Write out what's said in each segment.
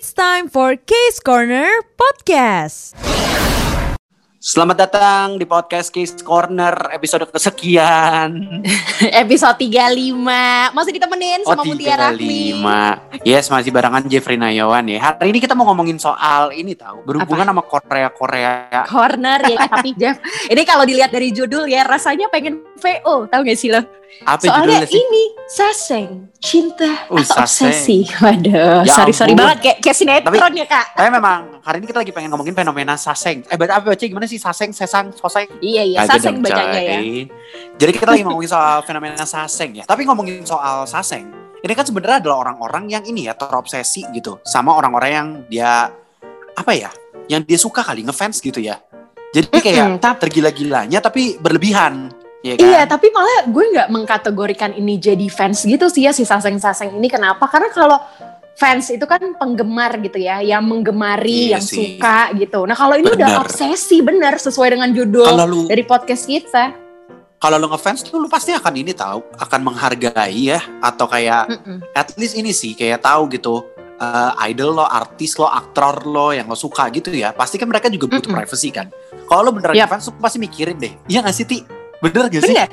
It's time for Case Corner Podcast. Selamat datang di podcast Case Corner episode kesekian. episode 35 Masih ditemenin sama Mutia Rahmi 35. Yes, masih barengan Jeffrey Nayawan ya. Hari ini kita mau ngomongin soal ini tahu berhubungan sama Korea-Korea. Corner ya tapi Jeff Ini kalau dilihat dari judul ya rasanya pengen VO Tahu gak sih lo? Apa Soalnya sih? ini Saseng Cinta Uh, atau Saseng. obsesi Waduh Ya sorry-sorry ampun. banget Kayak, kayak sinetron ya kak Tapi memang hari ini kita lagi pengen ngomongin fenomena saseng. Eh, apa baca gimana sih saseng, sesang, soseng? Iya iya Kagak Saseng dong, bacanya ya. Jadi kita lagi ngomongin soal fenomena saseng ya. Tapi ngomongin soal saseng, ini kan sebenarnya adalah orang-orang yang ini ya terobsesi gitu sama orang-orang yang dia apa ya? Yang dia suka kali ngefans gitu ya. Jadi kayak Mm-mm, tapi- tergila-gilanya tapi berlebihan. Ya kan? Iya, tapi malah gue nggak mengkategorikan ini jadi fans gitu sih ya si Saseng-Saseng ini. Kenapa? Karena kalau fans itu kan penggemar gitu ya, yang menggemari, Iya yang sih. suka gitu. Nah kalau ini udah Bener. obsesi bener sesuai dengan judul Kalau lu dari podcast kita. kalau lu ngefans tuh lu pasti akan ini tahu, akan menghargai ya atau kayak Mm-mm. at least ini sih kayak tahu gitu eh, idol lo, artis lo, aktor lo yang lo suka gitu ya. Pasti kan mereka juga butuh Mm-mm. privacy kan. Kalau lo beneran Yap. fans, lo pasti mikirin deh. Iya gak sih, Ti? Bener gak sih? Bener,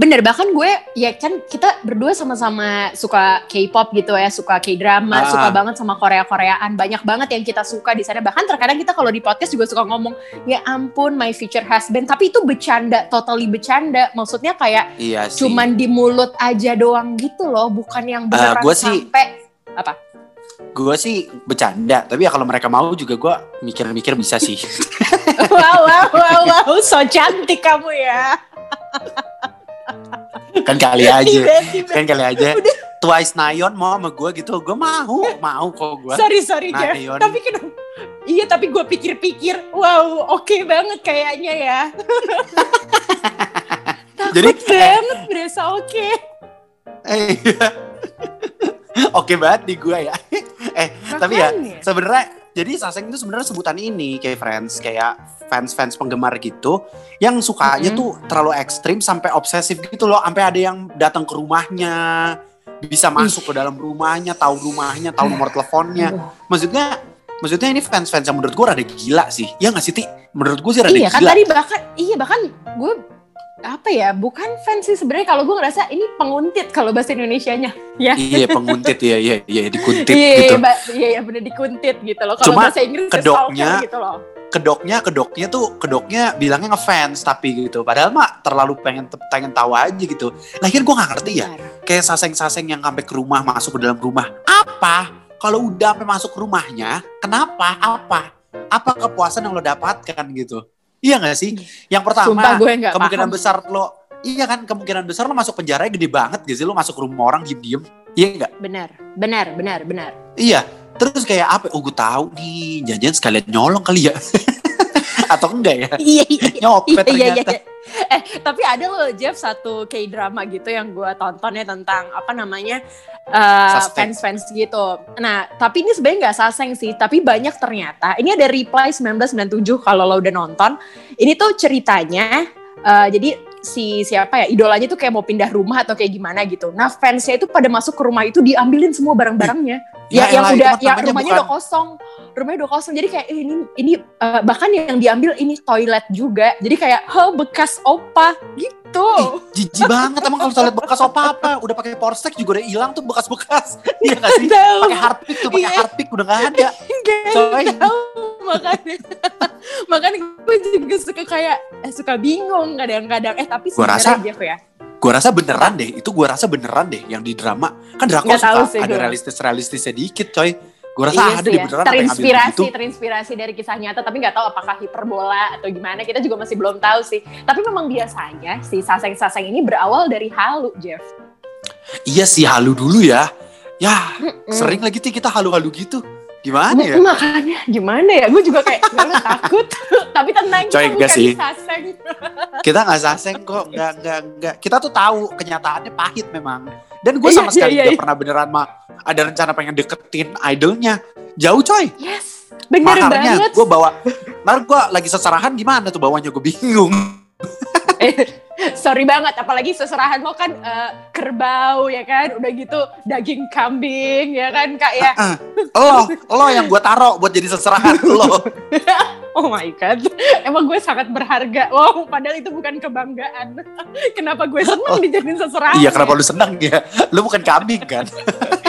bener bahkan gue ya kan kita berdua sama-sama suka K-pop gitu ya, suka Ah. K-drama, suka banget sama Korea-Koreaan, banyak banget yang kita suka di sana. Bahkan terkadang kita kalau di podcast juga suka ngomong, ya ampun my future husband, tapi itu bercanda, totally bercanda. Maksudnya kayak Iya sih. cuman di mulut aja doang gitu loh, bukan yang beneran gue sih- sampai Gue sih bercanda, tapi ya kalau mereka mau juga gue mikir-mikir bisa sih. wow wow wow wow so cantik kamu ya. kan kali aja. Tiba-tiba. kan kali aja. Twice Nayon mau sama gue gitu, gue mau, mau kok gue. Sorry sorry Jeff. Nayon. Tapi kenapa? Iya tapi gue pikir-pikir, wow oke banget kayaknya ya. Jadi, eh, banget berasa oke. Eh, Oke banget di gue ya. eh, tapi ya Makanya. sebenarnya jadi saseng itu sebenarnya sebutan ini kayak friends kayak fans-fans penggemar gitu yang sukanya Mm-mm. tuh terlalu ekstrim sampai obsesif gitu loh. Sampai ada yang datang ke rumahnya bisa masuk ke dalam rumahnya tahu rumahnya tahu nomor teleponnya. Maksudnya maksudnya ini fans-fans yang menurut gue rada gila sih. Ya nggak sih ti? Menurut gue sih rada Iya kan gila. tadi bahkan iya bahkan gue apa ya? Bukan fans sih sebenarnya. Kalau gue ngerasa ini penguntit kalau bahasa Indonesianya. Ya. Iya penguntit. Ya iya iya dikuntit iya gitu. iya, iya iya bener dikuntit gitu loh. Kalau bahasa Inggris kedoknya- gitu loh. kedoknya kedoknya tuh kedoknya bilangnya ngefans tapi gitu. Padahal mah terlalu pengen pengen tahu aja gitu. Lahir gue nggak ngerti ya. Kayak saseng-saseng yang sampai ke rumah masuk ke dalam rumah. Apa? Kalau udah sampai masuk ke rumahnya kenapa? Apa? Apa kepuasan yang lo dapatkan gitu iya nggak sih? Yang sumpah pertama gue nggak kemungkinan paham. besar lo iya kan? Kemungkinan besar lo masuk penjara gede banget gitu sih? Lo masuk rumah orang diem-diem. Iya nggak? Benar benar benar benar. Iya. Terus kayak apa? Oh gue tahu nih janjian sekalian nyolong kali ya. Atau enggak ya? Iya iya. Nyopet iya, iya, ternyata. iya. Eh, tapi ada loh Jeff satu K-drama gitu yang gue tontonnya tentang apa namanya eh, Suspect. fans-fans gitu. Nah, tapi ini sebenarnya nggak saseng sih, tapi banyak ternyata. Ini ada Reply 1997 kalau lo udah nonton. Ini tuh ceritanya, eh, jadi si siapa ya idolanya tuh kayak mau pindah rumah atau kayak gimana gitu. Nah fansnya itu pada masuk ke rumah itu diambilin semua barang-barangnya. Ya Ya, yang itu udah yang rumahnya bukan- udah kosong. Rumahnya udah kosong. Jadi kayak ini ini eh, bahkan yang diambil ini toilet juga. Jadi kayak oh bekas opa. Gitu. Jijik banget emang kalau toilet bekas apa apa. Udah pakai porsek juga udah hilang tuh bekas-bekas. Iya gak sih? Pakai harpic tuh pakai Iya. harpic udah gak ada. Nggak Coy. tahu, makanya. Makanya gue juga suka kayak eh, suka bingung kadang-kadang eh tapi sebenarnya Jeff ya gua rasa beneran deh itu gua rasa beneran deh yang di drama. Kan drakor suka sih ada gua. realistis realistisnya dikit coy. Gua rasa Iya ada sih deh ya. beneran ambil terinspirasi terinspirasi dari kisah nyata tapi nggak tahu apakah hiperbola atau gimana kita juga masih belum tahu sih. Tapi memang biasanya si saseng-saseng ini berawal dari halu Jeff. Iya sih halu dulu ya. Ya Mm-mm. sering lagi sih kita halu-halu gitu gimana ya Makanya gimana ya? Gue juga kayak "Gak lah, takut. Tapi tenang Coy, kita enggak bukan sih. kita nggak saseng kok nggak nggak nggak kita tuh tahu kenyataannya pahit memang dan gue Iya, sama sekali iya, iya, nggak iya. pernah beneran mah ada rencana pengen deketin idolnya jauh coy Yes, bener makanya banget. gue bawa ntar gue lagi seserahan gimana tuh bawanya gue bingung Eh, sorry banget apalagi seserahan. Lo kan eh, kerbau ya kan? Udah gitu daging kambing ya kan kak ya? Lo lo yang gue taro buat jadi seserahan lo. Oh my god. Emang gue sangat berharga. Wow padahal itu bukan kebanggaan. Kenapa gue seneng dijadiin seserahan iya kenapa ya? lu seneng ya? Lu bukan kambing kan?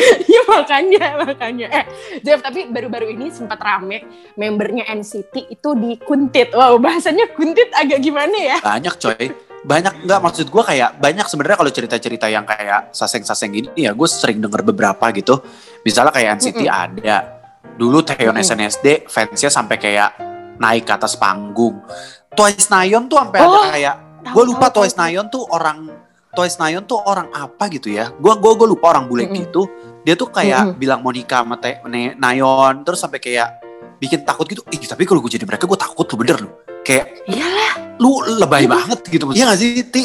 Iya makanya makanya. Eh Jeff tapi baru-baru ini sempat rame membernya NCT itu dikuntit wow bahasanya kuntit agak gimana ya? Banyak coy banyak nggak maksud gue kayak banyak sebenarnya kalau cerita-cerita yang kayak saseng-saseng gini ya gue sering denger beberapa gitu misalnya kayak NCT ada dulu Taeyeon Mm-mm. SNSD fansnya sampai kayak naik ke atas panggung Twice Nayeon tuh sampai ada Oh, kayak Tahu, gue lupa tahu, Twice tahu. Nayeon tuh orang Twice Nayeon tuh orang apa gitu ya gue gue gue lupa orang bule Mm-mm. gitu dia tuh kayak Mm-mm. bilang mau nikah sama Nayeon terus sampai kayak bikin takut gitu ih tapi kalau gue jadi mereka gue takut lu bener lu kayak Iyalah. Lu lebay Iya. banget gitu iya gak sih Ti?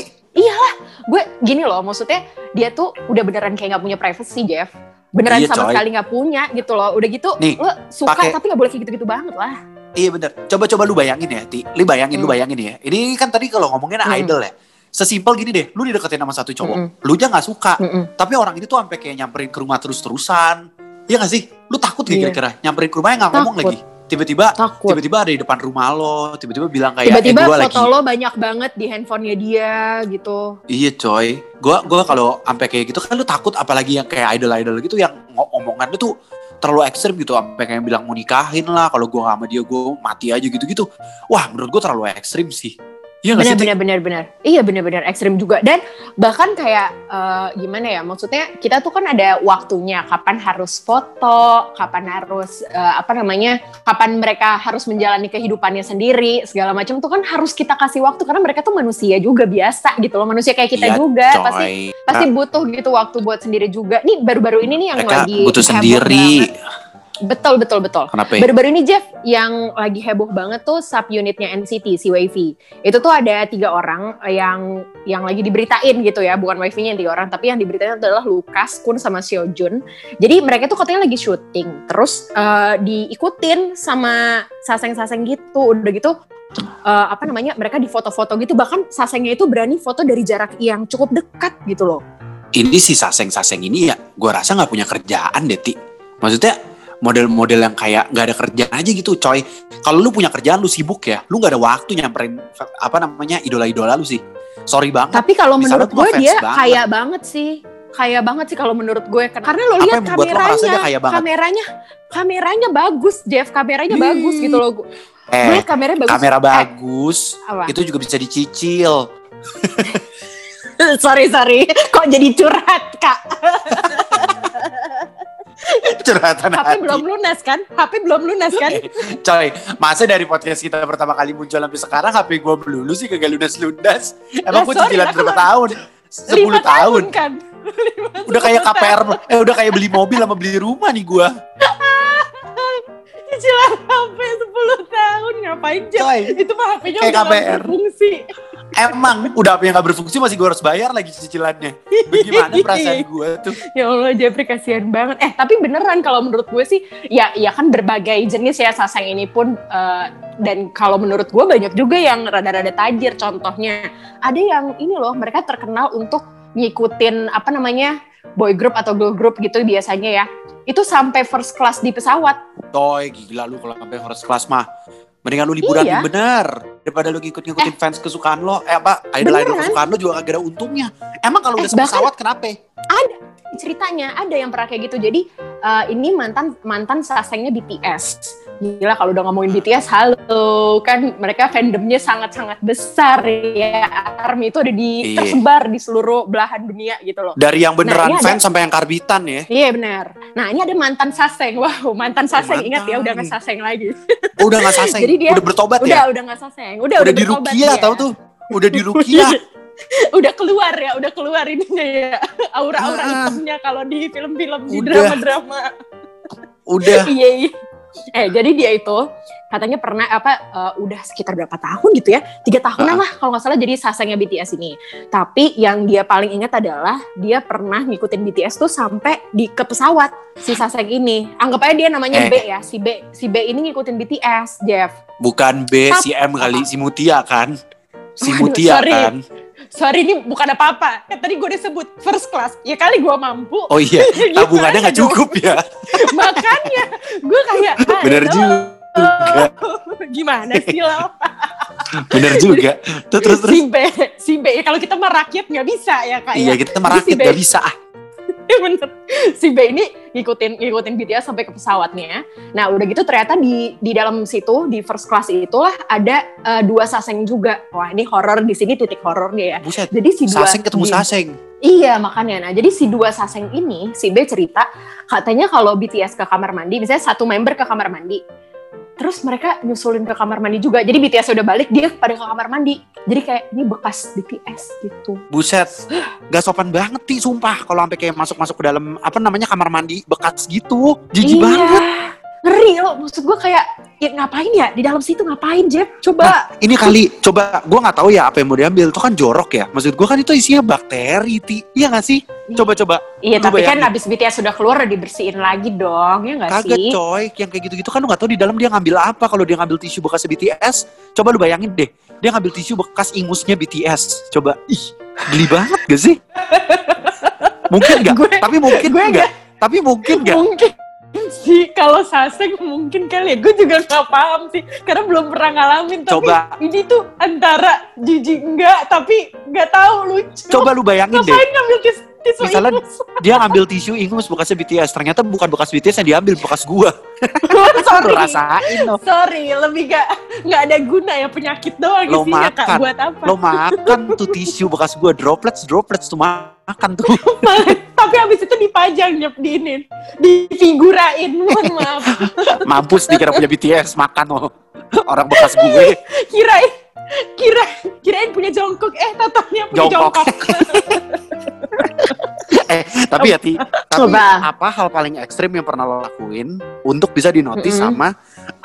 gue gini loh maksudnya dia tuh udah beneran kayak nggak punya privacy Jeff beneran Iya, sama coy. sekali nggak punya gitu loh udah gitu Nih, lo suka pakai- tapi nggak boleh kayak gitu-gitu banget lah Iya bener. Coba-coba lu bayangin ya, Ti. Lu bayangin, lu Hmm. bayangin ya. Ini kan tadi kalau ngomongin Hmm. idol ya. Sesimpel gini deh, lu dideketin sama satu cowok. Mm-mm. Lu aja gak suka. Mm-mm. Tapi orang ini tuh sampai kayak nyamperin ke rumah terus-terusan. Iya gak sih? Lu takut gak Iya. kira-kira? Nyamperin ke rumahnya gak ngomong lagi. Tiba-tiba takut tiba-tiba ada di depan rumah lo. Tiba-tiba bilang kayak, tiba-tiba eh, foto lagi. lo banyak banget di handphonenya dia gitu Iya coy. Gua gua kalau sampai kayak gitu kan lu takut apalagi yang kayak idol-idol gitu yang ngo- omongan lu tuh terlalu ekstrim gitu sampai kayak bilang mau nikahin lah kalau gua gak sama dia gua mati aja gitu-gitu. Wah, menurut gua terlalu ekstrim sih. Iya benar benar benar benar. Iya benar benar ekstrim juga. Dan bahkan kayak eh, gimana ya maksudnya kita tuh kan ada waktunya kapan harus foto kapan harus eh, apa namanya kapan mereka harus menjalani kehidupannya sendiri segala macam tuh kan harus kita kasih waktu. Karena mereka tuh manusia juga biasa gitu loh. Manusia kayak kita Iya, juga. Coy. pasti pasti butuh gitu waktu buat sendiri juga. Nih baru-baru ini nih yang mereka lagi butuh sendiri. Betul betul betul Kenapa ya? Baru-baru ini Jeff yang lagi heboh banget tuh sub unitnya NCT si Wavy. Itu tuh ada tiga orang yang yang lagi diberitain gitu ya, bukan Wavy-nya yang tiga orang, tapi yang diberitain adalah Lukas, Kun sama Seo Jun. Jadi mereka tuh katanya lagi syuting, terus eh, diikutin sama saseng-saseng gitu, udah gitu. eh, apa namanya mereka di foto-foto gitu bahkan sasengnya itu berani foto dari jarak yang cukup dekat gitu loh Ini si saseng-saseng ini ya, gua rasa nggak punya kerjaan deh, Ti. Maksudnya model-model yang kayak nggak ada kerjaan aja gitu, coy. Kalau lu punya kerjaan, lu sibuk ya, lu nggak ada waktu nyamperin apa namanya idola-idola lu sih. Sorry banget. Tapi kalau menurut gue dia banget. kaya banget sih. Kaya banget sih kalau menurut gue karena lo lihat lo kameranya, kaya banget? kameranya, kameranya bagus, Jeff. Kameranya Ih. bagus gitu loh. Gue Eh, lihat kameranya bagus. kamera Eh, bagus, apa? itu juga bisa dicicil. sorry sorry, kok jadi curhat kak? Curhatan HP hati. belum lunas kan? HP belum lunas kan? Coy, masa dari podcast kita pertama kali muncul sampai sekarang HP gue belum sih kagak lunas-lunas. Emang Lah, gue cicilan berapa tahun? 10 Lima tahun. kan? Udah kayak KPR, eh udah kayak beli mobil sama beli rumah nih gue. Cicilan HP 10 tahun ngapain Jeff? Coy, Itu mah HP-nya udah KPR. berfungsi. emang udah yang gak berfungsi masih gue harus bayar lagi cicilannya. Bagaimana perasaan gue tuh? Ya Allah Jeffrey kasihan banget. Eh tapi beneran kalau menurut gue sih ya ya kan berbagai jenis ya sasang ini pun eh, dan kalau menurut gue banyak juga yang rada-rada tajir contohnya. Ada yang ini loh mereka terkenal untuk ngikutin apa namanya boy group atau girl group gitu biasanya ya. Itu sampai first class di pesawat. Toy, gila lu kalau sampai first class mah. Mendingan lu liburan Iya. bener. Daripada lu ngikut-ngikutin fans kesukaan lo. Eh apa, idol-idol Beneran. kesukaan lo juga kagak ada untungnya. Emang kalau Eh, udah sepesawat kenapa? ceritanya ada yang pernah kayak gitu. Jadi eh, ini mantan mantan sasengnya BTS. Gila kalau udah ngomongin BTS, halo kan mereka fandomnya sangat-sangat besar ya. Army itu ada di Iya. tersebar di seluruh belahan dunia gitu loh. Dari yang beneran Nah, ini ada- fans sampai yang karbitan ya. Iya benar. Nah ini ada mantan saseng. Wow mantan saseng mantan. ingat ya udah nggak saseng lagi. Oh, udah gak saseng, Jadi dia- udah bertobat udah ya. udah nggak saseng. Udah Udah, di bertobat Rukia dia. tau tuh. Udah di Rukia. udah keluar ya, udah keluar ininya ya. Aura-aura Ah. hitamnya kalau di film-film di Udah. drama-drama. Udah. iya iya eh jadi dia itu katanya pernah apa eh, udah sekitar berapa tahun gitu ya tiga tahunan Ah. lah kalau nggak salah jadi sasengnya BTS ini tapi yang dia paling ingat adalah dia pernah ngikutin BTS tuh sampai di ke pesawat si saseng ini anggap aja dia namanya Eh. B ya si B si B ini ngikutin BTS Jeff Bukan B, Tap- si M kali, si Mutia kan. Si Waduh, Mutia sorry. kan. Sorry ini bukan apa-apa. Kan tadi gue udah sebut first class. Ya kali gue mampu. Oh iya, Gitu tabungannya nggak dong. cukup ya. Makanya gue kayak ah, Bener juga. Gimana sih lo? Bener juga. Tuh terus terus. Si B, si B. Ya, kalau kita mah rakyat nggak bisa ya kak. Iya ya. kita merakit Si B. gak bisa ah. bener. Si B ini ngikutin ngikutin BTS sampai ke pesawatnya. Nah udah gitu ternyata di di dalam situ di first class itulah ada eh, dua saseng juga. Wah ini horor di sini titik horornya ya. Buset. Jadi si dua Saseng ketemu di- saseng. Iya makanya. Nah jadi si dua saseng ini si B cerita katanya kalau BTS ke kamar mandi, misalnya satu member ke kamar mandi, terus mereka nyusulin ke kamar mandi juga. Jadi BTS udah balik dia pada ke kamar mandi. Jadi kayak ini bekas BTS gitu. Buset. Gak sopan banget sih sumpah kalau sampai kayak masuk-masuk ke dalam apa namanya kamar mandi bekas gitu. Jijik iya. banget. Ngeri loh. Maksud gue kayak ya ngapain ya di dalam situ ngapain Jeff? Coba. Ini kali coba gua nggak tahu ya apa yang mau diambil. Itu kan jorok ya. Maksud gua kan itu isinya bakteri, Ti. Iya gak sih? Coba-coba. Iya Lu tapi kan bayangin. abis BTS sudah keluar udah dibersihin lagi dong ya nggak Kagak sih? coy, yang kayak gitu-gitu kan lu gak tahu di dalam dia ngambil apa. Kalau dia ngambil tisu bekas BTS, coba lu bayangin deh, dia ngambil tisu bekas ingusnya BTS. Coba, ih, geli banget gak sih? mungkin gak? Gue- Tapi mungkin gue gak? Tapi mungkin gak? Mungkin sih kalau saseng mungkin kali ya. Gue juga nggak paham sih karena belum pernah ngalamin. Tapi Coba. ini tuh antara jijik enggak tapi nggak tahu lucu. Coba lu bayangin deh, Ngapain ngambil tis tisu Misalnya- ingus? dia ngambil tisu ingus bekasnya BTS, ternyata bukan bekas BTS yang diambil, bekas gua. Sorry. rasain lo. Sorry, lebih gak nggak ada guna ya penyakit doang Lo isinya kak. makan. Buat apa? Lo makan tuh tisu bekas gua, droplets, droplets tuh makan tuh. tapi habis itu dipajang nyep diinin, difigurain. Mohon maaf. Mampus dikira punya BTS, makan lo. Orang bekas gue. Kirain kira kirain punya jongkok eh tatanya punya Jongkok. jongkok. eh tapi ya Ti, tapi Coba. apa hal paling ekstrim yang pernah lo lakuin untuk bisa dinotis Mm-mm. sama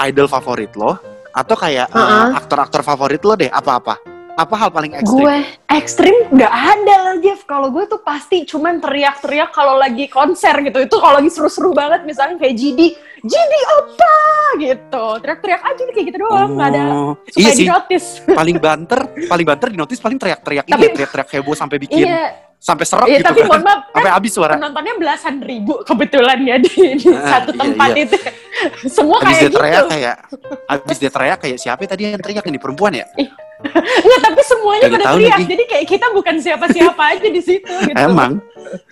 idol favorit lo atau kayak Uh-uh. aktor-aktor favorit lo deh apa-apa apa hal paling ekstrim? Gue ekstrim nggak ada lah Jeff. Kalau gue tuh pasti cuman teriak-teriak kalau lagi konser gitu. Itu kalau lagi seru-seru banget misalnya kayak GD GD apa? Gitu. Teriak-teriak aja nih kayak gitu doang. Nggak ada. Oh, supaya iya sih. dinotis. Paling banter paling banter dinotis paling teriak-teriak ini ya, teriak-teriak heboh sampai bikin iya. sampai serem iya gitu tapi kan. mohon maaf kan sampai habis suara. penontonnya belasan ribu kebetulan ya di, di Ah, satu iya, tempat iya. itu. Semua habis kayak dia gitu. teriak kayak habis dia teriak kayak siapa tadi yang teriak ini perempuan ya Nggak, tapi semuanya pada teriak lagi. jadi kayak kita bukan siapa-siapa aja di situ gitu Emang.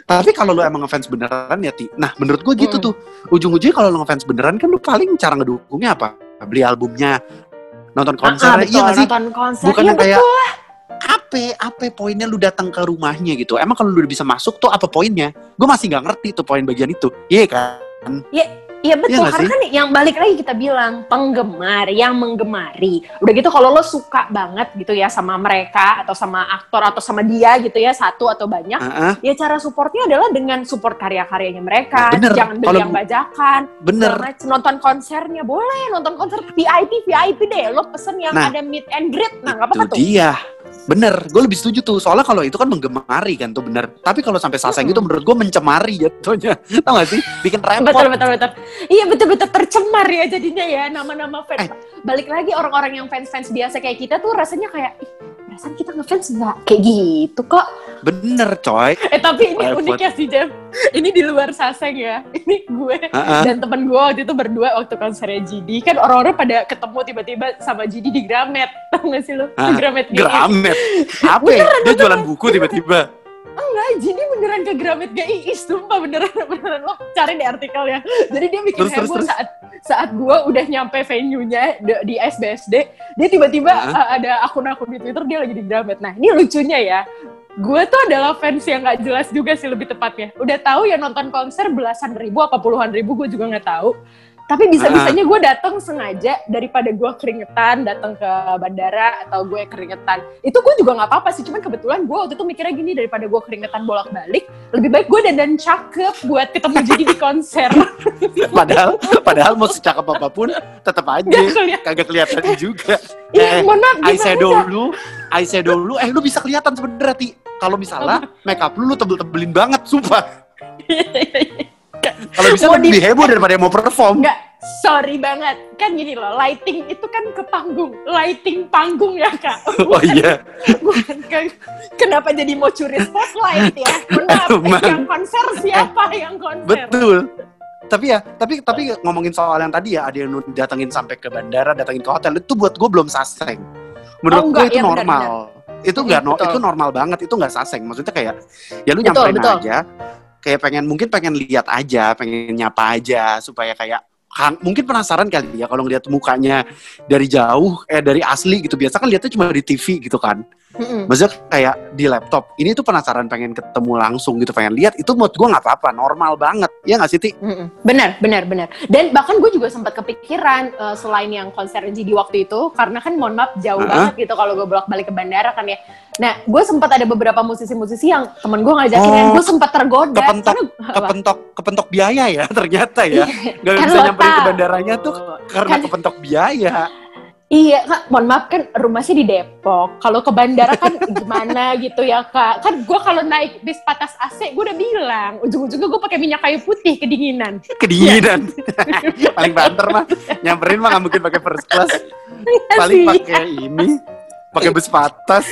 Tapi kalau lu emang ngefans beneran ya, Ti. Nah, menurut gue gitu Mm. tuh. Ujung-ujungnya kalau lu ngefans beneran kan lu paling cara ngedukungnya apa? Beli albumnya, nonton Ah, konser, ah, iya betul, gak sih? nonton konser Bukan Iya, yang kayak apa apa poinnya lu datang ke rumahnya gitu. Emang kalau lu udah bisa masuk tuh apa poinnya? Gue masih nggak ngerti tuh poin bagian itu. Iya kan? Iya betul, nggak karena kan yang balik lagi kita bilang penggemar, yang menggemari. Udah gitu kalau lo suka banget gitu ya sama mereka atau sama aktor atau sama dia gitu ya satu atau banyak, Heeh, ya cara supportnya adalah dengan support karya-karyanya mereka. Nah, bener. Jangan beli Kalau yang bajakan. bener. macem. Nonton konsernya boleh, nonton konser VIP VIP deh. Lo pesen yang Nah, ada meet and greet. Nah, nggak apa-apa tuh. dia. Bener, gue lebih setuju tuh. Soalnya kalau itu kan menggemari kan tuh bener. Tapi kalau sampai saseng Mm-mm. itu menurut gue mencemari jatuhnya. Tau gak sih? Bikin repot. Betul betul betul. Iya betul betul tercemar ya jadinya ya nama-nama fans. Eh. Balik lagi orang-orang yang fans-fans biasa kayak kita tuh rasanya kayak ih, perasaan kita ngefans nggak kayak gitu kok. Bener coy. Eh tapi ini Repot. uniknya sih Jeff. Ini di luar saseng ya. Ini gue Heeh. dan temen gue waktu itu berdua waktu konsernya GD kan orang-orang pada ketemu tiba-tiba sama GD di Gramet. Tau gak sih lo? Di Gramet GI. Gramet. Apa ya? Dia jualan buku tiba-tiba. Enggak, jadi beneran ke Gramet GI, sumpah beneran beneran lo cari di artikelnya. Jadi dia bikin Terus, heboh terus. saat saat gua udah nyampe venue-nya di, di SBSD, dia tiba-tiba uh, ada akun-akun di Twitter dia lagi di Gramet. Nah, ini lucunya ya. Gue tuh adalah fans yang gak jelas juga sih lebih tepatnya. Udah tahu ya nonton konser belasan ribu apa puluhan ribu gue juga nggak tahu. Tapi bisa-bisanya gue datang sengaja daripada gue keringetan datang ke bandara atau gue keringetan. Itu gue juga nggak apa-apa sih. Cuman kebetulan gue waktu itu mikirnya gini daripada gue keringetan bolak-balik, lebih baik gue dandan cakep buat ketemu jadi di konser. Padahal, padahal mau secakep apa pun, tetap aja kagak kelihatan juga. Iya, Eh, mohon maaf. Eye gimana shadow dah? lu, eye shadow lu, eh lu bisa kelihatan sebenernya Ti. Kalau misalnya make up lu lu tebel-tebelin banget, sumpah. Kalau bisa Mau lebih di- heboh daripada yang mau perform. Enggak, sorry banget. Kan gini loh, lighting itu kan ke panggung. Lighting panggung ya, Kak. Oh iya. Bukan ke- kenapa jadi mau curi spotlight ya? Kenapa yang konser siapa yang konser? Betul. Tapi ya, tapi tapi ngomongin soal yang tadi ya, ada yang datengin sampai ke bandara, datengin ke hotel, itu buat gue belum saseng. Menurut Oh, gue itu iya, benar, normal. Itu enggak no, itu normal banget, itu enggak saseng. Maksudnya kayak ya lu Betul, nyamperin betul. aja. Kayak pengen mungkin pengen lihat aja, pengen nyapa aja supaya kayak mungkin penasaran kali ya kalau ngeliat mukanya dari jauh eh dari asli gitu biasa kan lihatnya cuma di TV gitu kan Mm-mm. maksudnya kayak di laptop ini tuh penasaran pengen ketemu langsung gitu pengen lihat itu menurut gue nggak apa-apa normal banget ya nggak sih Ti? Mm-mm. Benar, benar, benar. Dan bahkan gue juga sempat kepikiran eh, selain yang konser di waktu itu, karena kan mohon maaf jauh Heeh. banget gitu kalau gue bolak balik ke bandara kan ya. Nah, gue sempat ada beberapa musisi-musisi yang temen gue ngajakin Oh, gue sempat tergoda. kepentok Karena- kepentok kepentok biaya ya ternyata ya nggak Kan bisa lo nyamperin ke bandaranya tuh karena Kan- kepentok biaya Iya, Kak, mohon maaf kan rumahnya di Depok. Kalau ke bandara kan gimana gitu ya, Kak. Kan gue kalau naik bis patas AC, gue udah bilang, ujung-ujungnya gue pakai minyak kayu putih kedinginan. kedinginan paling banter mah nyamperin mah nggak mungkin pakai first class paling Iya. pakai ini pakai bus patas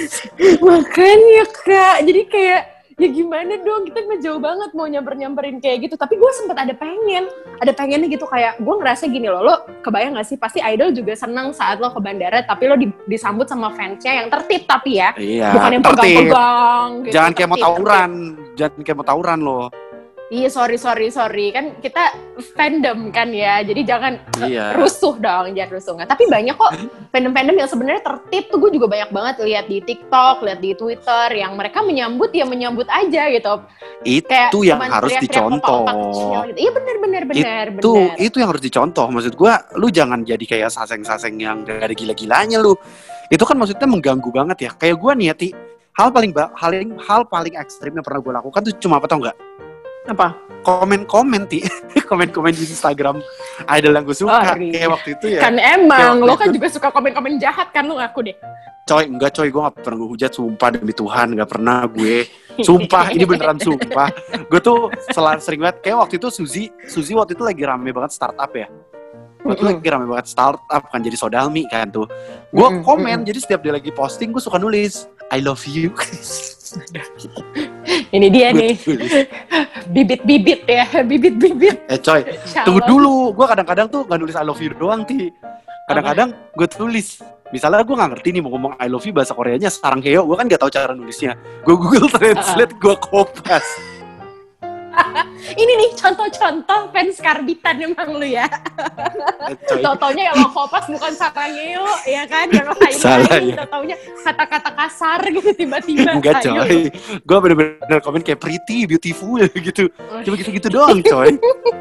Makanya kak, jadi kayak ya gimana dong kita mah jauh banget mau nyamper nyamperin kayak gitu. Tapi gue sempet ada pengen, ada pengennya gitu kayak gue ngerasa gini loh, lo kebayang gak sih pasti idol juga seneng saat lo ke bandara, tapi lo di- disambut sama fansnya yang tertib tapi ya, iya bukan yang tertib. pegang-pegang. Gitu, jangan kayak mau tertib, tawuran jangan kayak mau tawuran tertib. Iya sorry sorry sorry. Kan kita fandom kan ya, jadi jangan iya. rusuh dong, jangan rusuh. Nggak. Tapi banyak kok fandom-fandom yang sebenarnya tertib tuh. Gue juga banyak banget lihat di TikTok, lihat di Twitter yang mereka menyambut ya menyambut aja gitu. Kayak itu yang cuman harus dicontoh. gitu. Iya benar benar benar itu benar. itu yang harus dicontoh. Maksud gua lu jangan jadi kayak saseng-saseng yang dari gila-gilanya lu. Itu kan maksudnya mengganggu banget ya. Kayak gua nih ya Ti, hal paling hal yang hal paling ekstrim yang pernah gua lakukan tuh cuma apa tau nggak Apa? komen-komen ti. Komen-komen di Instagram. Idol yang gue suka. Oh, kayak waktu itu ya. Kan emang lo kan itu. juga suka komen-komen jahat kan lu ngaku deh. coy enggak coy. Gue gak pernah ngehujat sumpah demi Tuhan. Gak pernah gue. Sumpah ini beneran sumpah. Gue tuh selalu sering banget kayak waktu itu Suzy Suzy waktu itu lagi rame banget startup ya. Waktu itu Mm-mm. lagi rame banget startup kan jadi sodalmi kan tuh. Gue komen jadi setiap dia lagi posting gue suka nulis I love you Ini dia Gue nih bibit-bibit ya, bibit-bibit. eh coy tunggu dulu. Gue kadang-kadang tuh gak nulis I love you doang ti. Kadang-kadang gue tulis. Misalnya gue nggak ngerti nih mau ngomong I love you bahasa Koreanya sarang heo gue kan gak tahu cara nulisnya. Gue Google Translate gue kopas Ini nih contoh-contoh fans karbitan emang lu ya. Tau-taunya yang lo kopas bukan sarangeo, ya kan? Yang Salah, ya. tau-taunya kata-kata kasar gitu tiba-tiba. Enggak coy Gue bener-bener komen kayak pretty, beautiful gitu Oh. Cuma gitu-gitu doang coy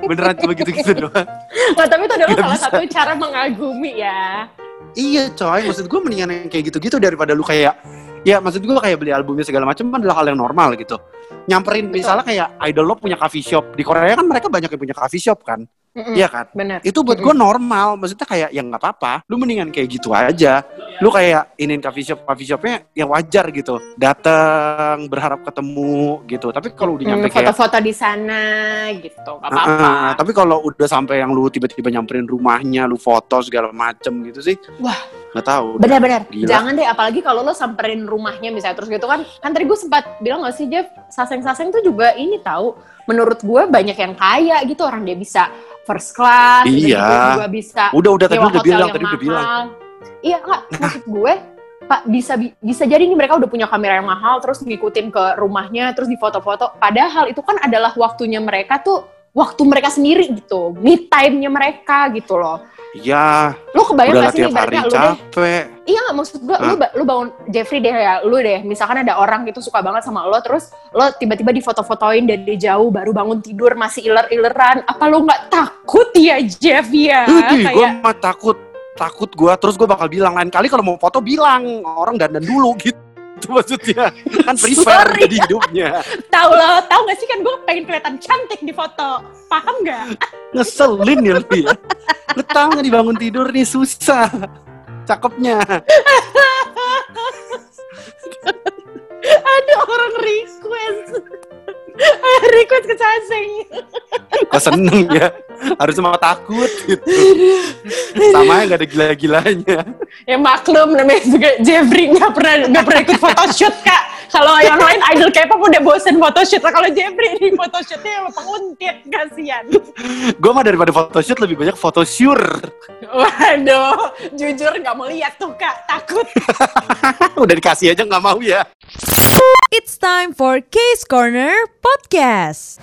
Beneran cuma gitu-gitu doang Nggak, tapi itu adalah Nggak salah bisa. satu cara mengagumi ya. Iya coy Maksud gue mendingan yang kayak gitu-gitu Daripada lu kayak Ya maksud gue kayak beli albumnya segala macam kan adalah hal yang normal gitu Nyamperin. Betul. misalnya kayak idol lo punya coffee shop. Di Korea kan mereka banyak yang punya coffee shop kan. Mm-mm. Iya kan? Benar. itu buat gue normal. Maksudnya kayak ya nggak apa-apa. Lu mendingan kayak gitu aja. Lu kayak inin coffee shop coffee shopnya ya wajar gitu. Datang berharap ketemu gitu. Tapi kalau udah Hmm, nyampe kayak foto-foto di sana gitu, nggak apa-apa. ah, tapi kalau udah sampai yang lu tiba-tiba nyamperin rumahnya lu foto segala macem gitu sih Wah. Nggak tahu Benar-benar. Jangan deh, apalagi kalau lo samperin rumahnya misalnya terus gitu kan. Kan tadi gue sempat bilang gak sih Jeff, saseng-saseng tuh juga ini tahu. Menurut gue banyak yang kaya gitu orang dia bisa first class, Iya. juga bisa udah udah tadi udah bilang tadi udah bilang. Iya nggak, maksud gue Pak bisa bi- bisa jadi nih mereka udah punya kamera yang mahal terus ngikutin ke rumahnya terus di foto-foto. Padahal itu kan adalah waktunya mereka tuh waktu mereka sendiri gitu, me time-nya mereka gitu loh. iya Lo kebayang gak sih nih hari lu deh capek Iya nggak maksud gue, lu, lu bangun Jeffrey deh ya, lu deh. Misalkan ada orang gitu suka banget sama lo, terus lo tiba-tiba difoto-fotoin dari jauh, baru bangun tidur masih iler-ileran. Apa lo nggak takut ya Jeff ya? gue Kayak mah takut takut gue terus gue bakal bilang lain kali kalau mau foto bilang orang dandan dulu gitu itu maksudnya kan Sorry. jadi hidupnya. Tahu lo, tahu nggak sih? Kan gue pengen kelihatan cantik di foto, paham nggak? ngeselin ya lu ya. Lu tau nggak dibangun tidur nih? Susah. Cakepnya. Ada orang request, request ke Saseng. kok seneng ya harus sama takut gitu. Sama nggak ada gila-gilanya. Ya maklum namanya juga Jeffrey nggak pernah nggak pernah ikut photoshoot kak. Kalau yang lain idol K-pop udah bosen photoshoot. Nah, Kalau Jeffrey ini photoshootnya penguntit kasihan. Gue mah daripada photoshoot lebih banyak photosure. Waduh, jujur nggak mau lihat tuh kak, takut. Udah dikasih aja nggak mau ya. It's time for Case Corner Podcast.